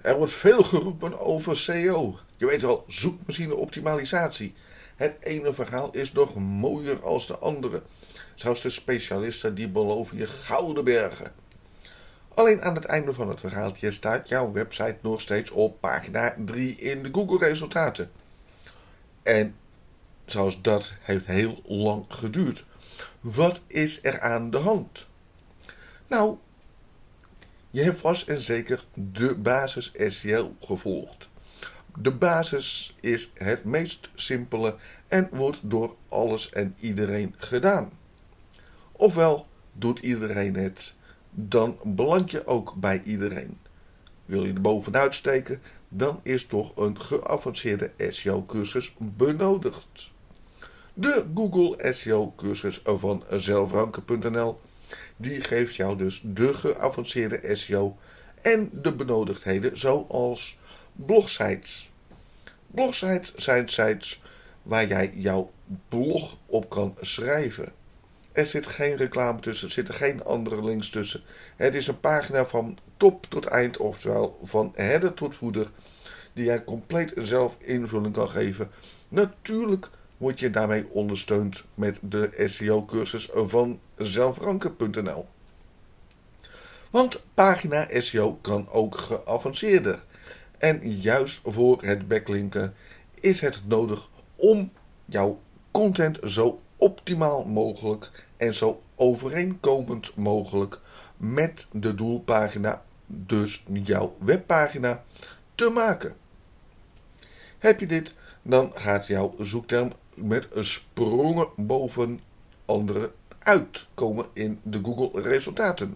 Er wordt veel geroepen over SEO. Je weet wel, zoekmachine optimalisatie. Het ene verhaal is nog mooier als de andere. Zelfs de specialisten die beloven je gouden bergen. Alleen aan het einde van het verhaaltje staat jouw website nog steeds op pagina 3 in de Google resultaten. En zoals dat heeft heel lang geduurd. Wat is er aan de hand? Nou, je hebt vast en zeker de basis SEO gevolgd. De basis is het meest simpele en wordt door alles en iedereen gedaan. Ofwel doet iedereen het, dan beland je ook bij iedereen. Wil je er bovenuit steken, dan is toch een geavanceerde SEO-cursus benodigd. De Google SEO-cursus van zelfranken.nl die geeft jou dus de geavanceerde SEO en de benodigdheden zoals blogsites. Blogsites zijn sites waar jij jouw blog op kan schrijven. Er zit geen reclame tussen, er zitten geen andere links tussen. Het is een pagina van top tot eind, oftewel van header tot voeder, die jij compleet zelf invulling kan geven. Natuurlijk word je daarmee ondersteund met de SEO-cursus van zelfranken.nl. Want pagina SEO kan ook geavanceerder. En juist voor het backlinken is het nodig om jouw content zo optimaal mogelijk en zo overeenkomend mogelijk met de doelpagina, dus jouw webpagina, te maken. Heb je dit, dan gaat jouw zoekterm met sprongen boven andere uitkomen in de Google resultaten.